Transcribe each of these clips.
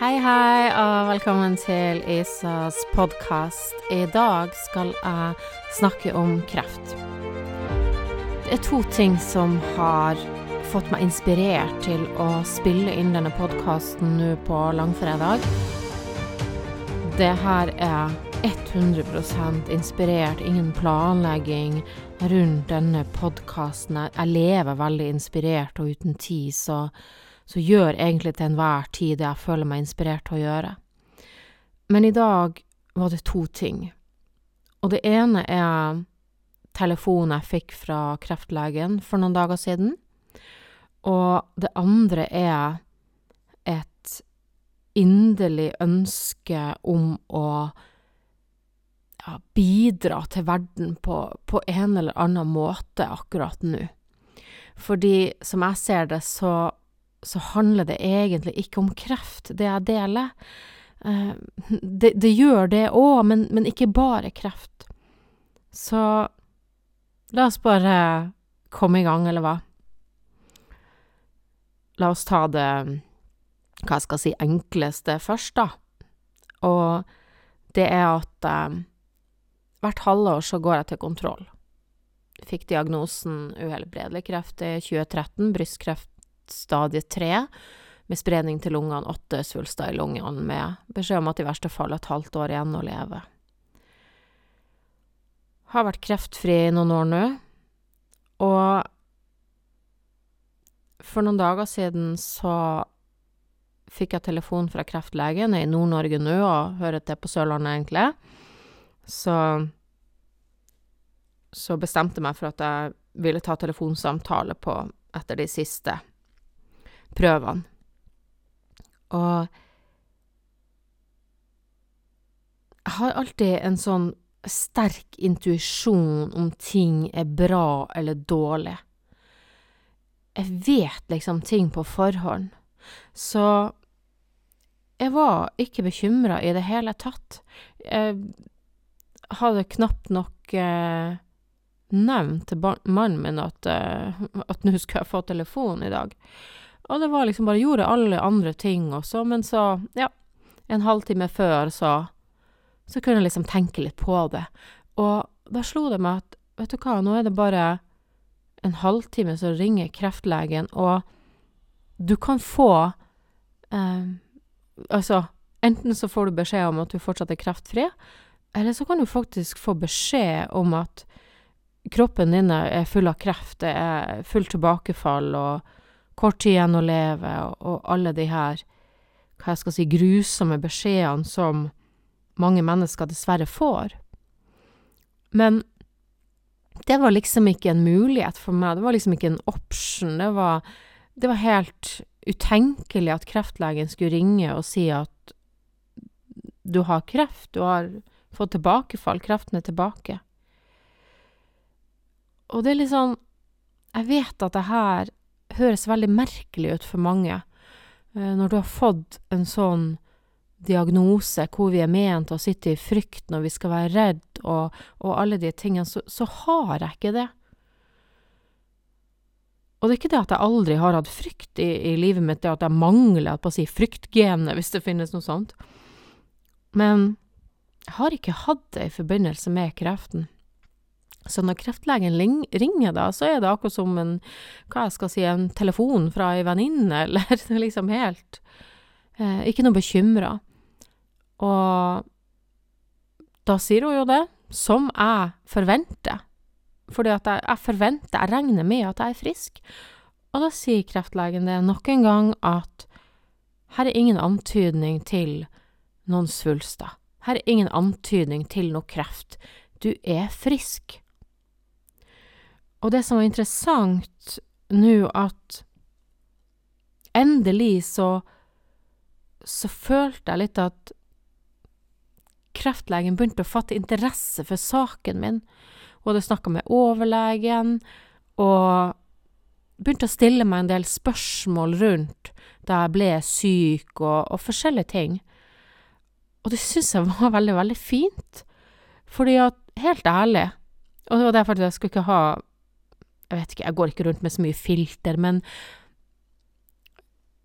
Hei, hei, og velkommen til Isas podkast. I dag skal jeg snakke om kreft. Det er to ting som har fått meg inspirert til å spille inn denne podkasten nå på langfredag. Det her er 100% inspirert, ingen planlegging rundt denne podkasten. Jeg lever veldig inspirert og uten tid, så så gjør egentlig til enhver tid det jeg føler meg inspirert til å gjøre. Men i dag var det to ting. Og det ene er telefonen jeg fikk fra kreftlegen for noen dager siden. Og det andre er et inderlig ønske om å ja, bidra til verden på, på en eller annen måte akkurat nå. Fordi som jeg ser det, så så handler det egentlig ikke om kreft, det jeg deler. Eh, det, det gjør det òg, men, men, ikke bare kreft. Så la oss bare komme i gang, eller hva? La oss ta det, hva jeg skal si, enkleste først, da. Og det er at eh, hvert halvår så går jeg til kontroll. Fikk diagnosen uhelbredelig kreft i 2013, brystkreft stadie tre, med spredning til lungene, åtte svulster i lungene, med beskjed om at i verste fall et halvt år igjen å leve. Har vært kreftfri i noen år nå, og for noen dager siden så fikk jeg telefon fra kreftlegen, i Nord-Norge nå og hører til på Sørlandet, egentlig. Så så bestemte jeg meg for at jeg ville ta telefonsamtale på etter de siste prøvene. Og jeg har alltid en sånn sterk intuisjon om ting er bra eller dårlig. Jeg vet liksom ting på forhånd. Så jeg var ikke bekymra i det hele tatt. Jeg hadde knapt nok eh, nevnt til mannen min at, eh, at nå skulle jeg få telefon i dag. Og det var liksom bare Gjorde alle andre ting også, men så, ja, en halvtime før så Så kunne jeg liksom tenke litt på det. Og da slo det meg at, vet du hva, nå er det bare en halvtime så ringer kreftlegen, og du kan få eh, Altså, enten så får du beskjed om at du fortsatt er kreftfri, eller så kan du faktisk få beskjed om at kroppen din er full av kreft, det er fullt tilbakefall og kort tid igjen å leve, og, alle de her, hva jeg skal si, grusomme beskjedene som mange mennesker dessverre får. Men det var liksom ikke en mulighet for meg, det var liksom ikke en option, det var, det var helt utenkelig at kreftlegen skulle ringe og si at du har kreft, du har fått tilbakefall, kreften er tilbake. Og det er litt sånn Jeg vet at det her høres veldig merkelig ut for mange. Eh, når du har fått en sånn diagnose hvor vi er ment å sitte i frykt når vi skal være redd og, og alle de tingene, så, så, har jeg ikke det. Og det er ikke det at jeg aldri har hatt frykt i, i livet mitt, det at jeg mangler på å si fryktgenet, hvis det finnes noe sånt. Men jeg har ikke hatt det i forbindelse med kreften. Så når kreftlegen ringer, da, så er det akkurat som en, hva jeg skal si, en telefon fra ei venninne, eller liksom helt eh, Ikke noe bekymra. Og da sier hun jo det, som jeg forventer. Fordi at jeg, jeg forventer, jeg regner med at jeg er frisk. Og da sier kreftlegen det nok en gang at her er ingen antydning til noen svulster. Her er ingen antydning til noe kreft. Du er frisk. Og det som var interessant nå, at endelig så så følte jeg litt at kreftlegen begynte å fatte interesse for saken min. Hun hadde snakka med overlegen, og begynte å stille meg en del spørsmål rundt da jeg ble syk, og, og forskjellige ting. Og det syns jeg var veldig, veldig fint. Fordi at, helt ærlig, og det var derfor jeg skulle ikke ha jeg vet ikke, jeg går ikke rundt med så mye filter, men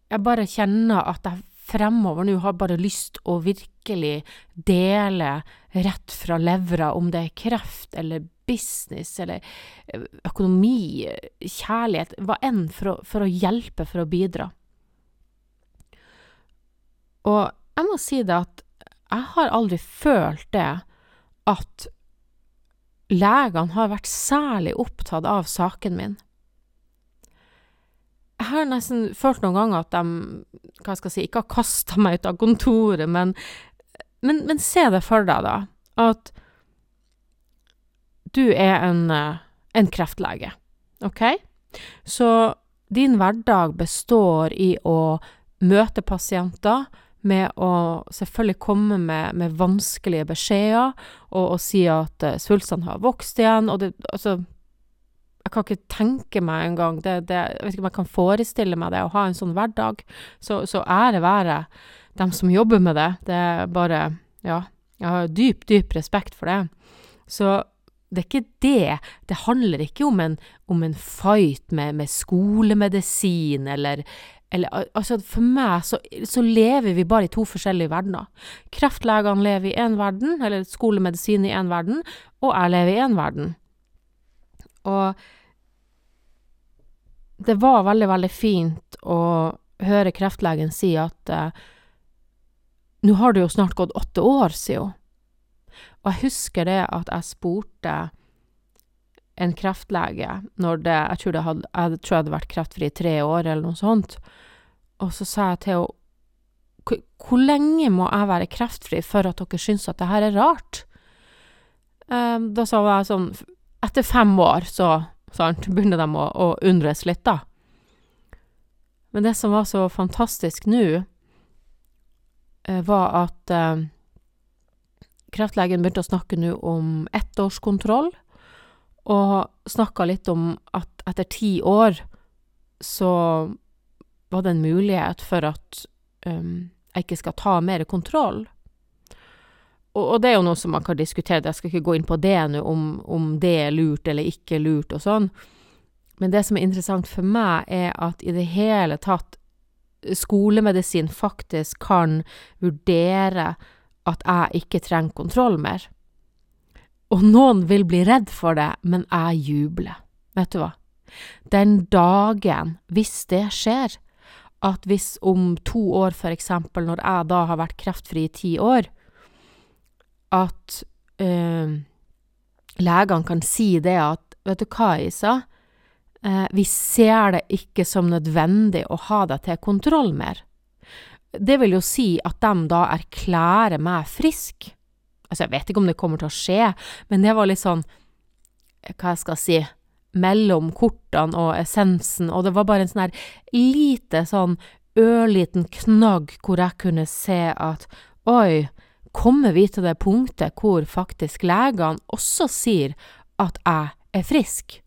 jeg bare kjenner at jeg fremover nå har bare lyst å virkelig dele rett fra levra, om det er kreft eller business eller eh, økonomi, kjærlighet, hva enn, for å, for å hjelpe, for å bidra. Og jeg må si det at jeg har aldri følt det at legene har vært særlig opptatt av saken min. Jeg har nesten følt noen ganger at de hva skal jeg si, ikke har kasta meg ut av kontoret, men, men, men, se det for deg, da, at du er en, en kreftlege, OK? Så din hverdag består i å møte pasienter, med å selvfølgelig komme med, med vanskelige beskjeder og, og, si at uh, svulstene har vokst igjen, og det Altså, jeg kan ikke tenke meg engang det, det, Jeg vet ikke om jeg kan forestille meg det, å ha en sånn hverdag. Så, så ære være dem som jobber med det. Det er bare Ja, jeg har dyp, dyp respekt for det. Så det er ikke det. Det handler ikke om en, om en fight med, med skolemedisin eller, eller altså, for meg så, så, lever vi bare i to forskjellige verdener. Kreftlegene lever i én verden, eller skolemedisin i én verden, og jeg lever i én verden. Og det var veldig, veldig fint å høre kreftlegen si at uh, nå har det jo snart gått åtte år siden. Og jeg husker det at jeg spurte en kreftlege når det Jeg tror, det hadde, jeg tror jeg hadde vært kreftfri i tre år, eller noe sånt. Og så sa jeg til henne hvor lenge må jeg være kreftfri for at dere syns at det her er rart? Um, da sa jeg sånn Etter fem år, så sant, begynner de å, å, undres litt, da. Men det som var så fantastisk nå, uh, var at uh, kreftlegen begynte å snakke nå om ettårskontroll, og snakka litt om at etter ti år så var det en mulighet for at um, jeg ikke skal ta mer kontroll. Og, og, det er jo noe som man kan diskutere, jeg skal ikke gå inn på det nå, om, om det er lurt eller ikke lurt og sånn. Men det som er interessant for meg, er at i det hele tatt skolemedisin faktisk kan vurdere at jeg ikke trenger kontroll mer. Og noen vil bli redd for det, men jeg jubler. Vet du hva? Den dagen, hvis det skjer, at hvis om to år, for eksempel, når jeg da har vært kreftfri i ti år, at øh, legene kan si det at Vet du hva, Isa, eh, vi ser det ikke som nødvendig å ha deg til kontroll mer. Det vil jo si at de da erklærer meg frisk. Altså, jeg vet ikke om det kommer til å skje, men det var litt sånn Hva jeg skal si mellom kortene og essensen, og det var bare en sånn her lite sånn ørliten knagg hvor jeg kunne se at oi, kommer vi til det punktet hvor faktisk legene også sier at jeg er frisk?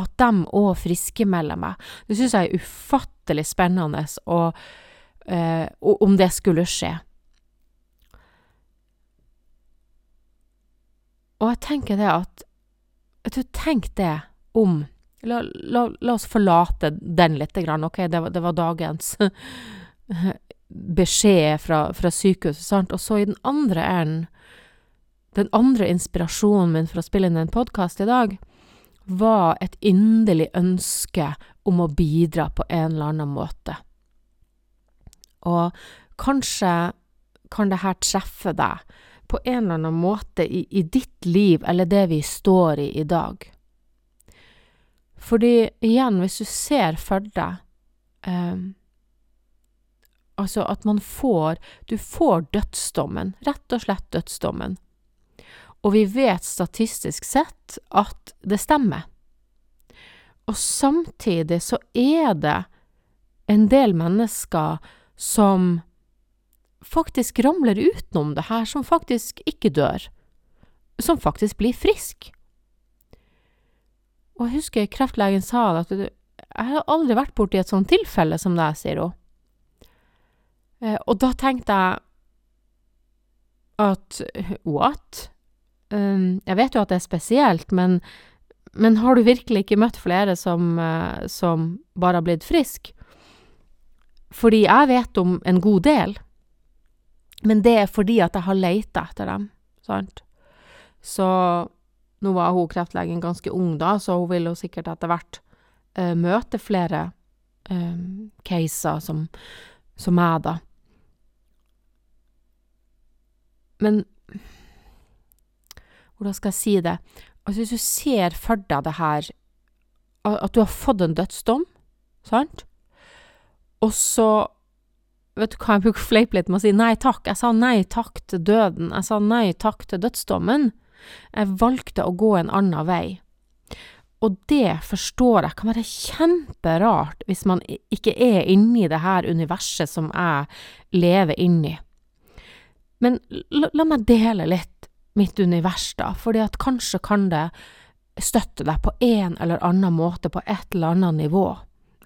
At de òg friskmelder meg. Det syns jeg er ufattelig spennende, og, eh, om det skulle skje. Og jeg tenker det at jeg tror, tenk det om La, la, la oss forlate den litt, grann. ok, det var, det var dagens beskjed fra, fra, sykehuset, sant, og så i den andre enden, den andre inspirasjonen min for å spille inn en podkast i dag, var et inderlig ønske om å bidra på en eller annen måte. Og kanskje kan det her treffe deg på en eller annen måte i, i ditt liv eller det vi står i i dag. Fordi igjen, hvis du ser for deg eh, Altså at man får Du får dødsdommen, rett og slett dødsdommen. Og vi vet statistisk sett at det stemmer. Og samtidig så er det en del mennesker som faktisk ramler utenom det her, som faktisk ikke dør, som faktisk blir frisk. Og jeg husker kreftlegen sa at jeg har aldri vært borti et sånt tilfelle som det, sier hun. Eh, og da tenkte jeg at what? Um, jeg vet jo at det er spesielt, men, men har du virkelig ikke møtt flere som, uh, som bare har blitt frisk? Fordi jeg vet om en god del, men det er fordi at jeg har leita etter dem, sant. Så nå var hun kreftlegen ganske ung da, så hun vil jo sikkert etter hvert uh, møte flere uh, caser som, som meg, da. Men hvordan skal jeg si det? Altså, hvis du ser for deg det her At du har fått en dødsdom, sant? Og så Vet du hva, jeg bruker fleipe litt med å si nei takk. Jeg sa nei takk til døden. Jeg sa nei takk til dødsdommen. Jeg valgte å gå en annen vei. Og det forstår jeg kan være kjemperart hvis man ikke er inni det her universet som jeg lever inni. Men la, la meg dele litt mitt univers, da, fordi at kanskje kan det støtte deg på en eller annen måte på et eller annet nivå.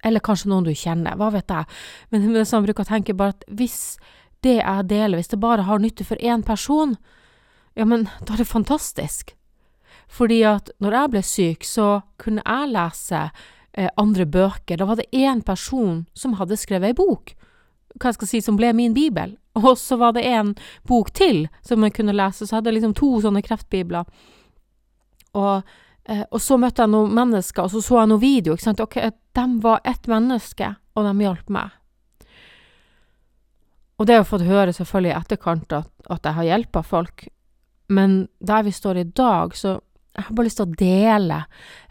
Eller kanskje noen du kjenner, hva vet jeg. Men det som jeg bruker å tenke, bare at hvis det jeg deler, hvis det bare har nytte for én person, ja, men da er det fantastisk. Fordi at når jeg ble syk, så kunne jeg lese eh, andre bøker. Da var det én person som hadde skrevet ei bok, hva jeg skal si, som ble min bibel. Og så var det en bok til som jeg kunne lese, så hadde jeg liksom to sånne kreftbibler. Og, eh, og så møtte jeg noen mennesker, og så så jeg noen video, ikke sant. Ok, de var ett menneske, og de hjalp meg. Og det har jeg fått høre selvfølgelig i etterkant at, at jeg har hjulpet folk, men der vi står i dag, så jeg har bare lyst til å dele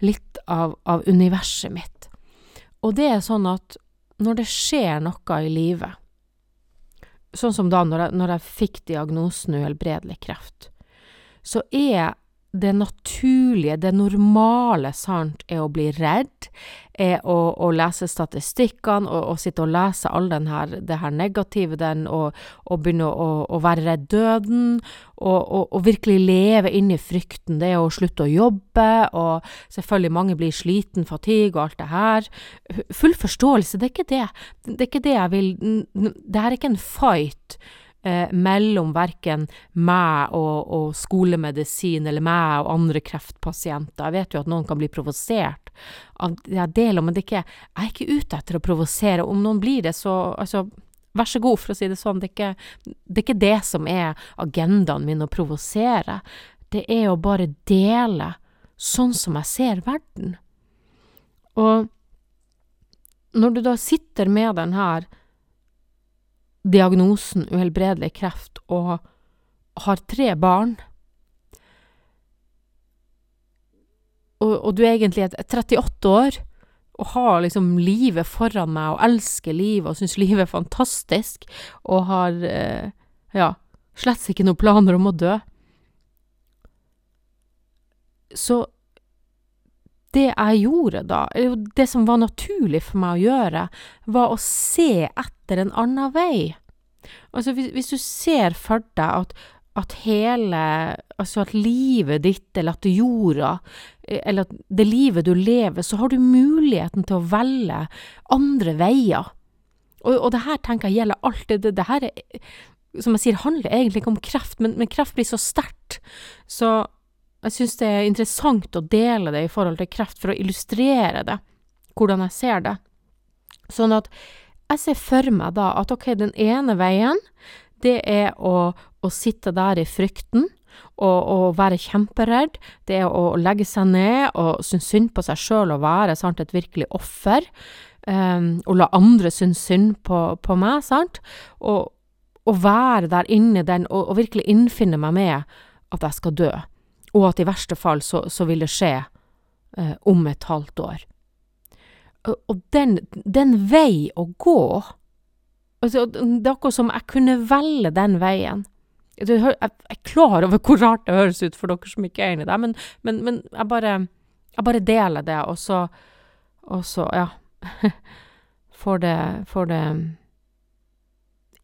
litt av, av universet mitt. Og det er sånn at når det skjer noe i livet, sånn som da når jeg, når jeg fikk diagnosen uhelbredelig kreft, så er det naturlige, det normale, sant, er å bli redd, er å, å lese statistikkene og, og, sitte og lese all den her, det her negative, den, og, og begynne å, å, være redd døden, og, og, virkelig leve inn i frykten. Det er å slutte å jobbe, og selvfølgelig mange blir sliten, fatigue og alt det her. Full forståelse, det er ikke det. Det er ikke det jeg vil Det her er ikke en fight eh, mellom verken meg og, og, skolemedisin eller meg og andre kreftpasienter. Jeg vet jo at noen kan bli provosert av jeg deler, men det er ikke, jeg er ikke ute etter å provosere. Om noen blir det, så altså, vær så god, for å si det sånn. Det er ikke det, er ikke det som er agendaen min å provosere. Det er å bare dele sånn som jeg ser verden. Og når du da sitter med den her diagnosen uhelbredelig kreft og har tre barn, og, og du er egentlig et 38 år og har liksom livet foran meg og elsker livet og syns livet er fantastisk og har eh, ja, slett ikke noen planer om å dø. Så det jeg gjorde da, det som var naturlig for meg å gjøre, var å se etter en annen vei. Altså, hvis, hvis du ser for deg at, at hele Altså at livet ditt, eller at jorda, eh, eller at det livet du lever, så har du muligheten til å velge andre veier. Og, og det her tenker jeg gjelder alt. Det, det, det her er, som jeg sier, handler egentlig ikke om kreft, men, men kreft blir så sterkt. Så jeg syns det er interessant å dele det i forhold til kreft, for å illustrere det, hvordan jeg ser det. Sånn at jeg ser for meg da at ok, den ene veien, det er å, å sitte der i frykten og, være kjemperedd. Det er å legge seg ned og synes synd på seg sjøl og være sant, et virkelig offer. Um, og la andre synes synd på, på meg, sant. Og, og, være der inne den, og, og virkelig innfinne meg med at jeg skal dø og at i verste fall så, så vil det skje uh, om et halvt år. Og, den, den vei å gå altså, Det er akkurat som jeg kunne velge den veien. Jeg, er klar over hvor rart det høres ut for dere som ikke er enig i det, men, men, men jeg, bare, jeg, bare, deler det, og så, og så ja får det, får det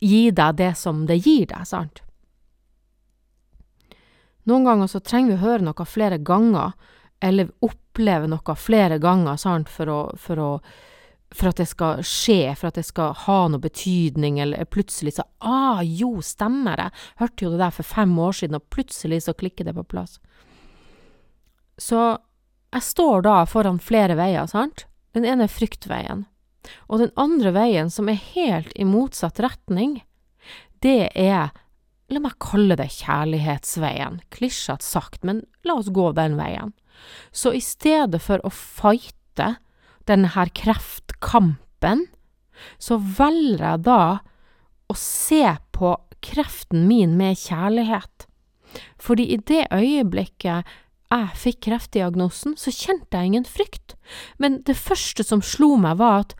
Gi deg det som det gir deg, sant? Noen ganger så trenger vi å høre noe flere ganger, eller oppleve noe flere ganger, sant, for, å, for, å, for at det skal skje, for at det skal ha noe betydning, eller plutselig så Ah, jo, stemmer det, hørte jo det der for fem år siden, og plutselig så klikker det på plass. Så jeg står da foran flere veier, sant. Den ene er fryktveien. Og den andre veien, som er helt i motsatt retning, det er, la meg kalle det kjærlighetsveien, klisjete sagt, men la oss gå den veien. Så i stedet for å fighte denne her kreftkampen, så velger jeg da å se på kreften min med kjærlighet. Fordi i det øyeblikket jeg fikk kreftdiagnosen, så kjente jeg ingen frykt, men det første som slo meg var at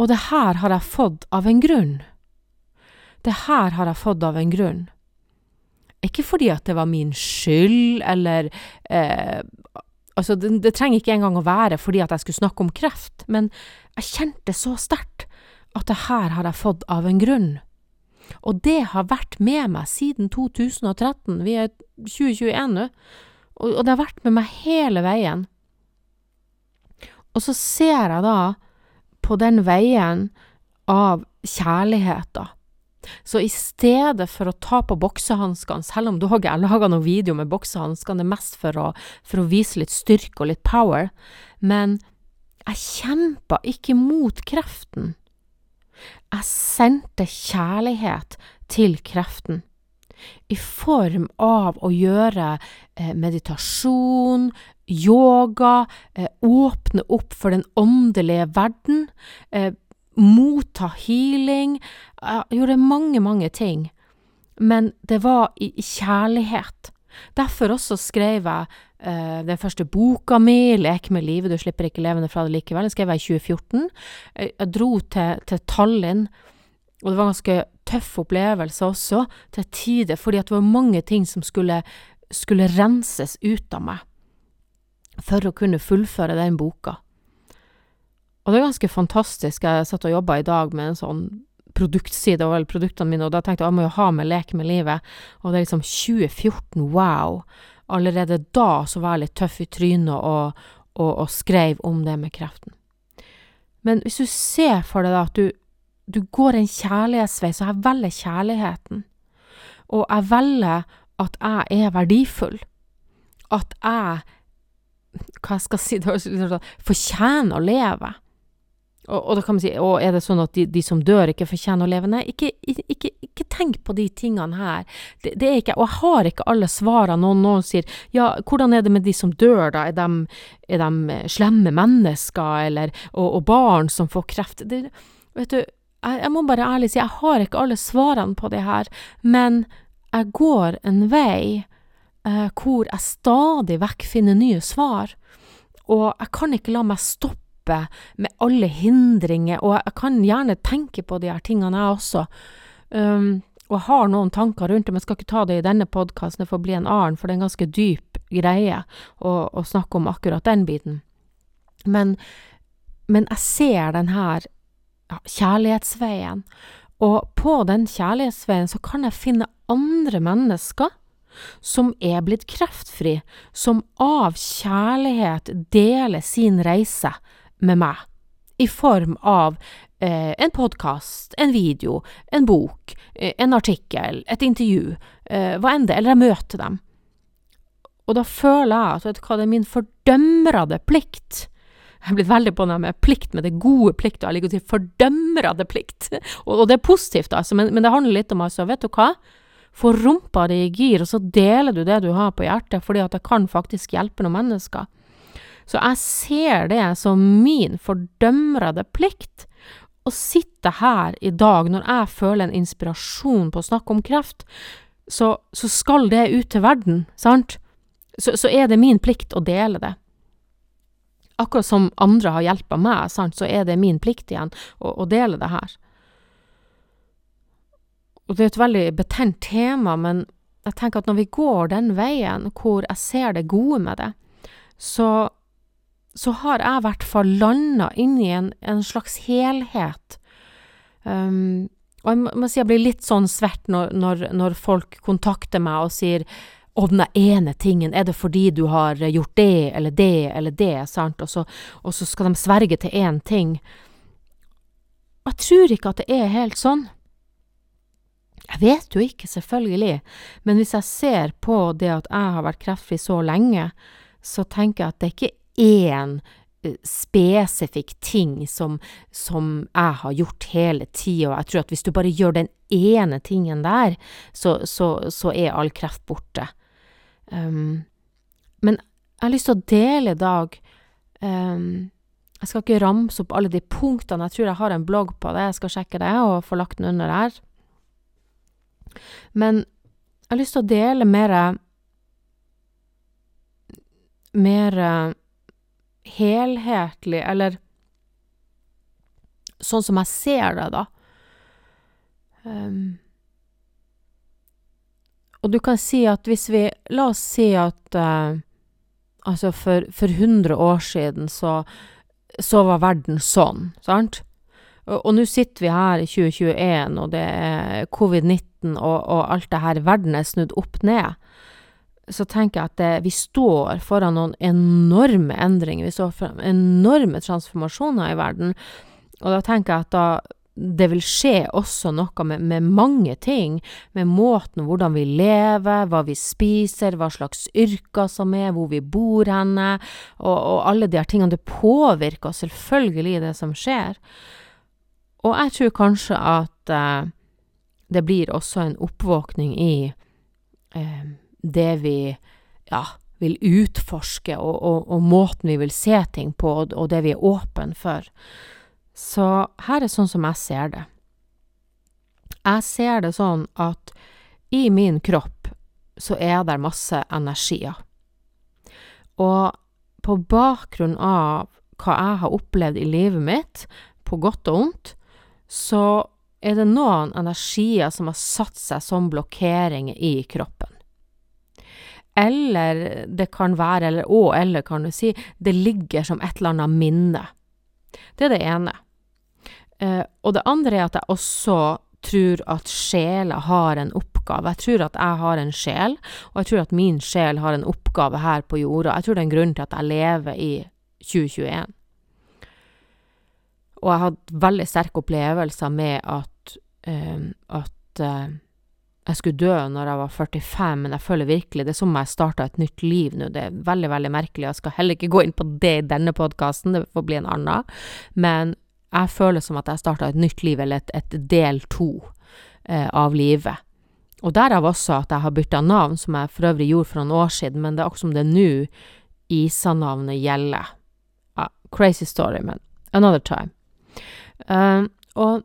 og det her har jeg fått av en grunn. Det her har jeg fått av en grunn. Ikke fordi at det var min skyld, eller eh, Altså, det, det, trenger ikke engang å være fordi at jeg skulle snakke om kreft, men jeg kjente så sterkt at det her har jeg fått av en grunn. Og det har vært med meg siden 2013, vi er 2021 nå, og, og det har vært med meg hele veien. Og så ser jeg da på den veien av kjærlighet, da. Så i stedet for å ta på boksehanskene, selv om dog jeg laga noen video med boksehanskene, det er mest for å, for å vise litt styrke og litt power, men jeg kjempa ikke mot kreften. Jeg sendte kjærlighet til kreften i form av å gjøre eh, meditasjon, yoga, eh, åpne opp for den åndelige verden, eh, motta healing Jeg gjorde mange, mange ting, men det var i, kjærlighet. Derfor også skrev jeg uh, den første boka mi, 'Lek med livet, du slipper ikke levende fra det likevel', den skrev jeg i 2014. Jeg, jeg dro til, til Tallinn, og det var ganske tøff opplevelse også, til tider, fordi det var mange ting som skulle, skulle renses ut av meg for å kunne fullføre den boka. Og det er ganske fantastisk. Jeg satt og jobba i dag med en sånn produktside over produktene mine, og da tenkte jeg at jeg må jo ha med Lek med livet, og det er liksom 2014, wow! Allerede da så var jeg litt tøff i trynet og, og, og skrev om det med kreften. Men hvis du ser for deg da at du, du går en kjærlighetsvei, så jeg velger kjærligheten, og jeg velger at jeg er verdifull, at jeg hva jeg skal si, sånn, fortjener å leve. Og, og, da kan man si, å, er det sånn at de, de, som dør ikke fortjener å leve? Nei, ikke, ikke, ikke tenk på de tingene her. Det, det, er ikke, og jeg har ikke alle svarene. Noen, noen sier, ja, hvordan er det med de som dør, da? Er de, er de slemme mennesker, eller, og, og, barn som får kreft? Det, vet du, jeg, jeg må bare ærlig si, jeg har ikke alle svarene på det her, men jeg går en vei eh, hvor jeg stadig vekk finner nye svar, og jeg kan ikke la meg stoppe med alle hindringer, og jeg kan gjerne tenke på de her tingene, jeg også. Um, og jeg har noen tanker rundt det, men jeg skal ikke ta det i denne podkasten, det får bli en annen, for det er en ganske dyp greie å, å snakke om akkurat den biten. Men, men jeg ser den her ja, kjærlighetsveien, og på den kjærlighetsveien så kan jeg finne andre mennesker som er blitt kreftfri, som av kjærlighet deler sin reise med meg, i form av eh, en podkast, en video, en bok, eh, en artikkel, et intervju, eh, hva enn det, eller jeg møter dem. Og da føler jeg at vet du hva, det er min fordømrede plikt jeg blitt veldig på det med plikt, med det gode plikt, og jeg liker å si fordømrede plikt. Og, og, det er positivt, altså, men, men det handler litt om altså, vet du hva, få rumpa di i gir, og så deler du det du har på hjertet, fordi at det kan faktisk hjelpe noen mennesker. Så jeg ser det som min fordømrede plikt å sitte her i dag når jeg føler en inspirasjon på å snakke om kreft, så, så skal det ut til verden, sant? Så, så, er det min plikt å dele det. Akkurat som andre har hjulpet meg, sant, så er det min plikt igjen å, å dele det her. Og det er et veldig betent tema, men jeg tenker at når vi går den veien hvor jeg ser det gode med det, så, så har jeg i hvert fall landa inni en, en slags helhet. Um, og jeg må, si jeg blir litt sånn svett når, når, når folk kontakter meg og sier og den ene tingen, er det fordi du har gjort det eller det eller det, sant, og så, og så skal de sverge til én ting. Jeg tror ikke at det er helt sånn. Jeg vet jo ikke, selvfølgelig, men hvis jeg ser på det at jeg har vært kreftfri så lenge, så tenker jeg at det er ikke én eh, spesifikk ting som, som jeg har gjort hele tida, og jeg tror at hvis du bare gjør den ene tingen der, så, så, så er all kreft borte. Um, men jeg har lyst til å dele i dag um, Jeg skal ikke ramse opp alle de punktene, jeg tror jeg har en blogg på det, jeg skal sjekke det og få lagt den under her. Men jeg har lyst til å dele mer mer helhetlig, eller sånn som jeg ser det, da. Um, og du kan si at hvis vi La oss si at uh, altså for, for 100 år siden så, så var verden sånn, sant? Og, og nå sitter vi her i 2021, og det er covid-19 og, og alt det her. Verden er snudd opp ned så tenker jeg at det, vi står foran noen enorme endringer. Vi står foran enorme transformasjoner i verden. Og da tenker jeg at da det vil skje også noe med, med, mange ting, med måten hvordan vi lever, hva vi spiser, hva slags yrker som er, hvor vi bor henne, og, og alle de her tingene. Det påvirker selvfølgelig det som skjer. Og jeg tror kanskje at eh, det blir også en oppvåkning i eh, det vi ja, vil utforske, og, og, og, måten vi vil se ting på, og, og det vi er åpne for. Så her er sånn som jeg ser det. Jeg ser det sånn at i min kropp så er det masse energier. Og på bakgrunn av hva jeg har opplevd i livet mitt, på godt og vondt, så er det noen energier som har satt seg som blokkeringer i kroppen. Eller det kan være, eller og eller kan du si, det ligger som et eller annet minne. Det er det ene. Eh, og det andre er at jeg også tror at sjela har en oppgave. Jeg tror at jeg har en sjel, og jeg tror at min sjel har en oppgave her på jorda. Jeg tror det er en grunn til at jeg lever i 2021. Og jeg har hatt veldig sterke opplevelser med at, eh, at eh, jeg skulle dø når jeg var 45, men jeg føler virkelig det er som jeg starta et nytt liv nå. Det er veldig, veldig merkelig. Jeg skal heller ikke gå inn på det i denne podkasten, det får bli en annen. Men jeg føler som at jeg starta et nytt liv, eller et, et del to eh, av livet. Og derav også at jeg har bytta navn, som jeg for øvrig gjorde for noen år siden, men det er akkurat som det er nå Isa-navnet gjelder. Ah, crazy story, men another time. Um, og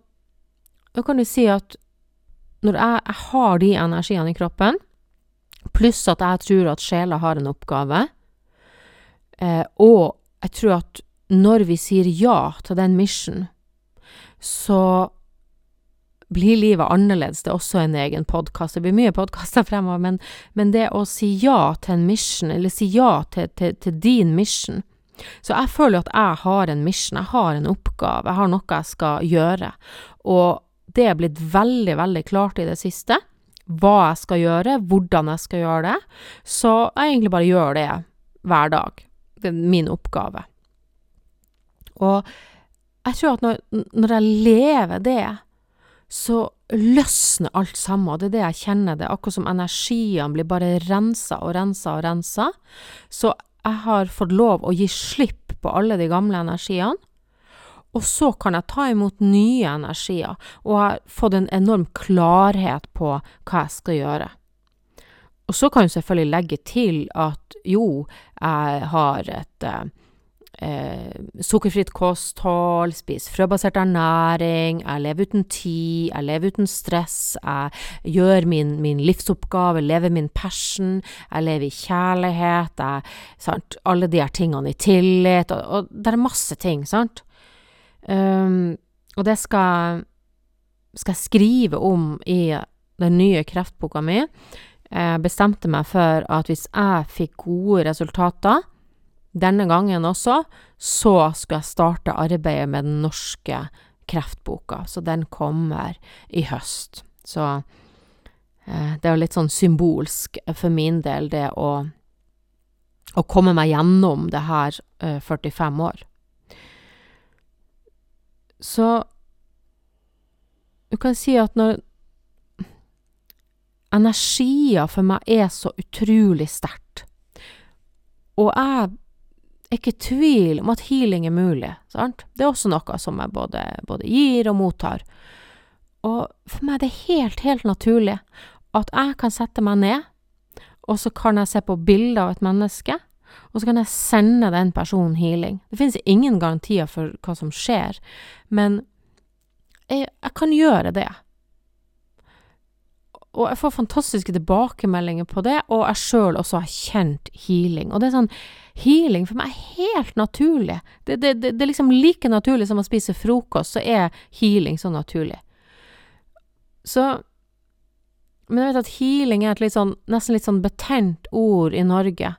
da kan du si at når jeg, jeg, har de energiene i kroppen, pluss at jeg tror at sjela har en oppgave, eh, og jeg tror at når vi sier ja til den mission, så blir livet annerledes. Det er også en egen podkast. Det blir mye podkaster fremover, men, men, det å si ja til en mission, eller si ja til, til, til din mission Så jeg føler at jeg har en mission, jeg har en oppgave, jeg har noe jeg skal gjøre. Og det blitt veldig, veldig klart i det siste. Hva jeg skal gjøre, hvordan jeg skal gjøre det. Så jeg egentlig bare gjør det hver dag. Det er min oppgave. Og jeg tror at når, når jeg lever det, så løsner alt sammen, og det er det jeg kjenner. Det akkurat som energiene blir bare rensa og rensa og rensa. Så jeg har fått lov å gi slipp på alle de gamle energiene, og så kan jeg ta imot nye energier, og har fått en enorm klarhet på hva jeg skal gjøre. Og så kan jeg selvfølgelig legge til at jo, jeg har et eh, sukkerfritt kosthold, spiser frøbasert ernæring, jeg lever uten tid, jeg lever uten stress, jeg gjør min, min livsoppgave, lever min passion, jeg lever i kjærlighet, jeg, alle de her tingene i tillit, og, og det er masse ting, sant. Um, og det skal, skal jeg skrive om i den nye kreftboka mi. Jeg bestemte meg for at hvis jeg fikk gode resultater, denne gangen også, så skulle jeg starte arbeidet med den norske kreftboka. Så den kommer i høst. Så eh, det er jo litt sånn symbolsk for min del, det å, å komme meg gjennom det her eh, 45 år. Så du kan si at når Energier for meg er så utrolig sterkt, og jeg er ikke i tvil om at healing er mulig. Sant? Det er også noe som jeg både, både gir og mottar. Og for meg er det helt, helt naturlig at jeg kan sette meg ned, og så kan jeg se på bilder av et menneske, og så kan jeg sende den personen healing. Det finnes ingen garantier for hva som skjer, men jeg, jeg kan gjøre det. Og jeg får fantastiske tilbakemeldinger på det, og jeg sjøl også har kjent healing. Og det er sånn Healing for meg er helt naturlig. Det, det, det, det, er liksom like naturlig som å spise frokost, så er healing så naturlig. Så Men jeg vet at healing er et litt sånn, nesten litt sånn betent ord i Norge.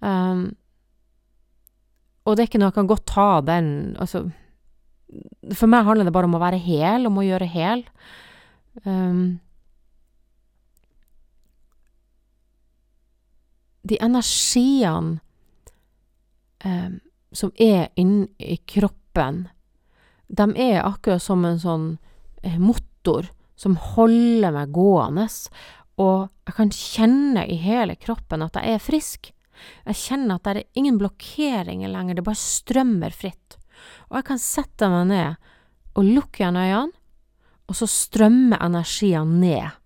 Um, og det er ikke noe jeg kan godt ta den Altså For meg handler det bare om å være hel, om å gjøre hel. Um, de energiene um, som er inni kroppen, de er akkurat som en sånn eh, motor som holder meg gående, og jeg kan kjenne i hele kroppen at jeg er frisk. Jeg kjenner at det er ingen blokkeringer lenger, det bare strømmer fritt. Og jeg kan sette meg ned og lukke igjen øynene, og så strømmer energien ned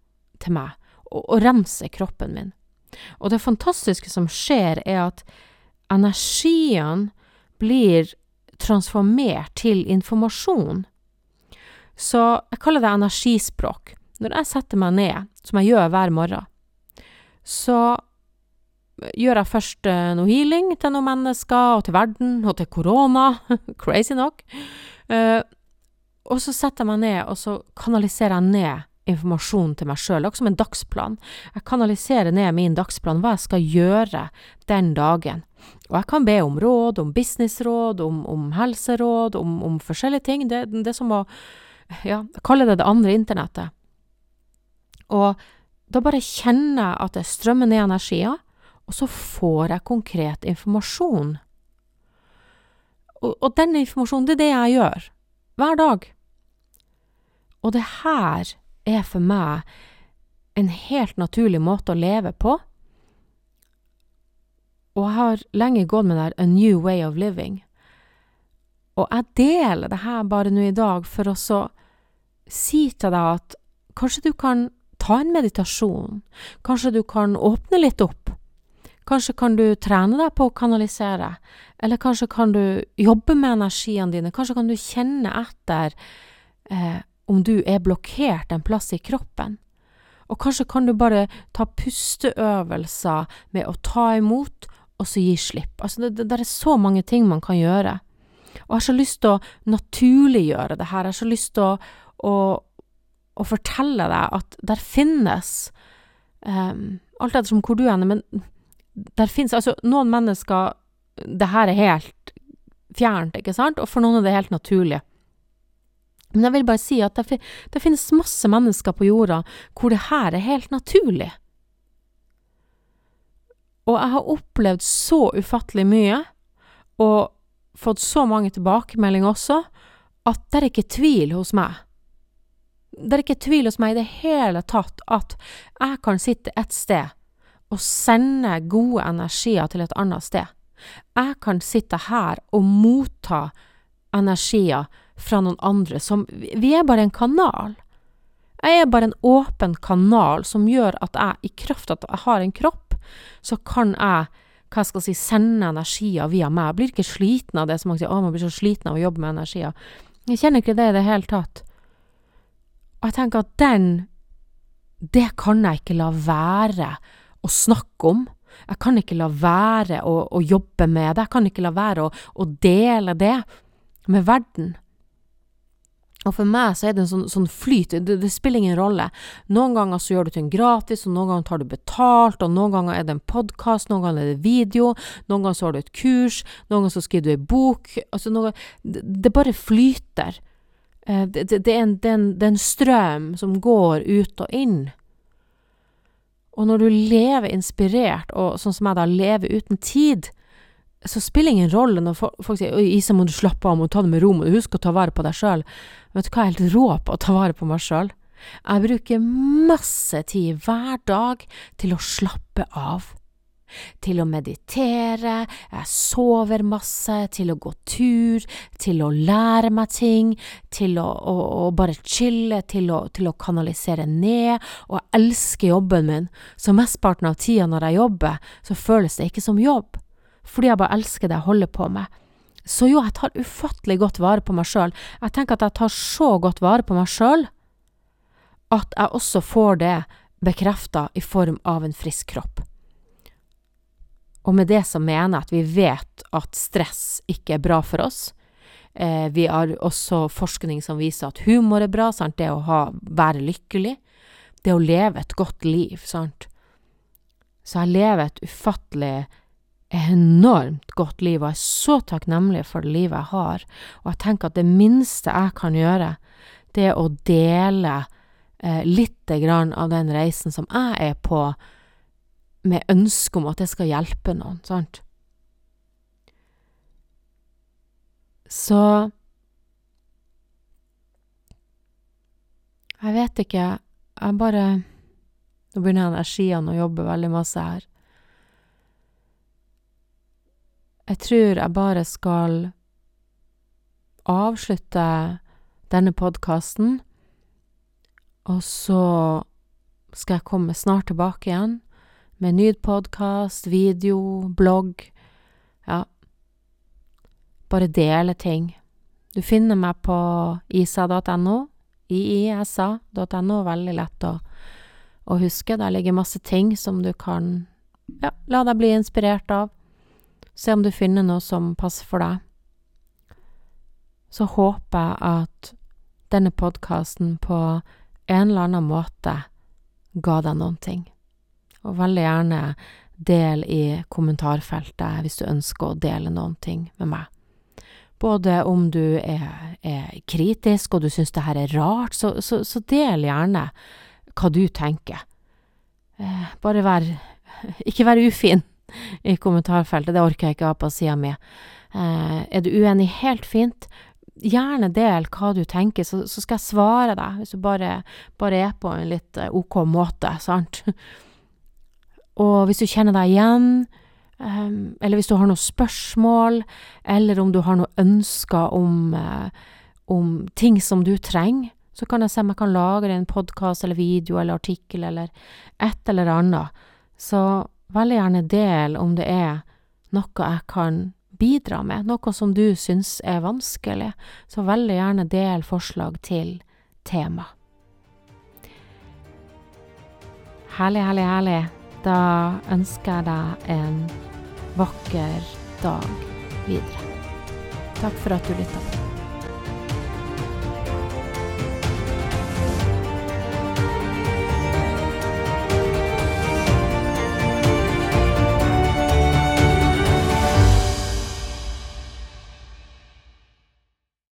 til meg og, og renser kroppen min. Og det fantastiske som skjer, er at energien blir transformert til informasjon. Så jeg kaller det energispråk. Når jeg setter meg ned, som jeg gjør hver morgen, så gjør jeg først eh, noe healing til noen mennesker, og til verden, og til korona. Crazy nok. Uh, og så setter jeg meg ned, og så kanaliserer jeg ned informasjon til meg sjøl, også som en dagsplan. Jeg kanaliserer ned min dagsplan, hva jeg skal gjøre den dagen. Og jeg kan be om råd, om businessråd, om, om helseråd, om, om, forskjellige ting. Det, det er som å ja, kalle det det andre internettet. Og da bare kjenner jeg at det strømmer ned energier, og så får jeg konkret informasjon. Og, og den informasjonen, det er det jeg gjør. Hver dag. Og det her er for meg en helt naturlig måte å leve på. Og jeg har lenge gått med der A New Way of Living. Og jeg deler det her bare nå i dag for å så si til deg at kanskje du kan ta en meditasjon, kanskje du kan åpne litt opp, kanskje kan du trene deg på å kanalisere, eller kanskje kan du jobbe med energiene dine, kanskje kan du kjenne etter eh, om du er blokkert en plass i kroppen. Og kanskje kan du bare ta pusteøvelser med å ta imot, og så gi slipp. Altså, det, det er så mange ting man kan gjøre. Og jeg har så lyst til å naturliggjøre det her. Jeg har så lyst til å, å, å fortelle deg at der finnes um, Alt ettersom hvor du er, men der finnes altså noen mennesker Det her er helt fjernt, ikke sant, og for noen er det helt naturlig. Men jeg vil bare si at det, det finnes masse mennesker på jorda hvor det her er helt naturlig. Og jeg har opplevd så ufattelig mye, og fått så mange tilbakemeldinger også, at det er ikke tvil hos meg. Det er ikke tvil hos meg i det hele tatt at jeg kan sitte et sted og sende gode energier til et annet sted. Jeg kan sitte her og motta energier fra noen andre som Vi er bare en kanal. Jeg er bare en åpen kanal som gjør at jeg, i kraft av at jeg har en kropp, så kan jeg hva skal jeg si, sende energier via meg. Jeg blir ikke sliten av det som man sier, å, man blir så sliten av å jobbe med energier. Jeg kjenner ikke det i det hele tatt. Og jeg tenker at den, det kan jeg ikke la være å snakke om. Jeg kan ikke la være å, å jobbe med det. Jeg kan ikke la være å, å dele det med verden. Og for meg så er det en sånn, sånn flyt, det, det, spiller ingen rolle. Noen ganger så gjør du ting gratis, og noen ganger tar du betalt, og noen ganger er det en podkast, noen ganger er det video, noen ganger så har du et kurs, noen ganger så skriver du ei bok. Altså noe, det, det, bare flyter. Det, det, det, er en, det, er en, det er en strøm som går ut og inn. Og når du lever inspirert, og sånn som jeg da lever uten tid, så spiller det ingen rolle når folk, sier oi, 'Isa, må du slappe av, må du ta det med ro, må du huske å ta vare på deg sjøl'. Vet du hva, jeg er helt rå på å ta vare på meg sjøl. Jeg bruker masse tid hver dag til å slappe av. til å meditere, jeg sover masse, til å gå tur, til å lære meg ting, til å, å, å bare chille, til å, til å, kanalisere ned, og jeg elsker jobben min, så mesteparten av tida når jeg jobber, så føles det ikke som jobb, fordi jeg bare elsker det jeg holder på med. Så jo, jeg tar ufattelig godt vare på meg sjøl, jeg tenker at jeg tar så godt vare på meg sjøl at jeg også får det bekrefta i form av en frisk kropp. Og med det så mener jeg at vi vet at stress ikke er bra for oss. Eh, vi har også forskning som viser at humor er bra, sant? det å ha, være lykkelig. Det å leve et godt liv, sant. Så jeg lever et ufattelig, enormt godt liv, og jeg er så takknemlig for det livet jeg har. Og jeg tenker at det minste jeg kan gjøre, det er å dele eh, lite grann av den reisen som jeg er på, med ønske om at jeg skal hjelpe noen, sant? Så Jeg vet ikke, jeg bare Nå begynner energiene å jobbe veldig masse her. Jeg tror jeg bare skal avslutte denne podkasten, og så skal jeg komme snart tilbake igjen med ny podkast, video, blogg. Ja, bare dele ting. Du finner meg på isa.no, iisa.no, veldig lett å, å huske. Der ligger masse ting som du kan ja, la deg bli inspirert av. Se om du finner noe som passer for deg. Så håper jeg at denne podkasten på en eller annen måte ga deg noen ting og veldig gjerne del i kommentarfeltet hvis du ønsker å dele noen ting med meg. Både om du er, er kritisk og du syns det her er rart, så, så, så, del gjerne hva du tenker. Eh, bare vær Ikke vær ufin i kommentarfeltet, det orker jeg ikke ha på sida mi. Eh, er du uenig, helt fint. Gjerne del hva du tenker, så, så skal jeg svare deg, hvis du bare, bare er på en litt eh, ok måte, sant. Og hvis du kjenner deg igjen, um, eller hvis du har noen spørsmål, eller om du har noen ønsker om, uh, om ting som du trenger, så kan jeg se om jeg kan lage en podkast eller video eller artikkel eller et eller annet. Så veldig gjerne del om det er noe jeg kan bidra med, noe som du syns er vanskelig. Så veldig gjerne del forslag til tema. Herlig, herlig, herlig. Da ønsker jeg deg en vakker dag videre. Takk for at du lytta på.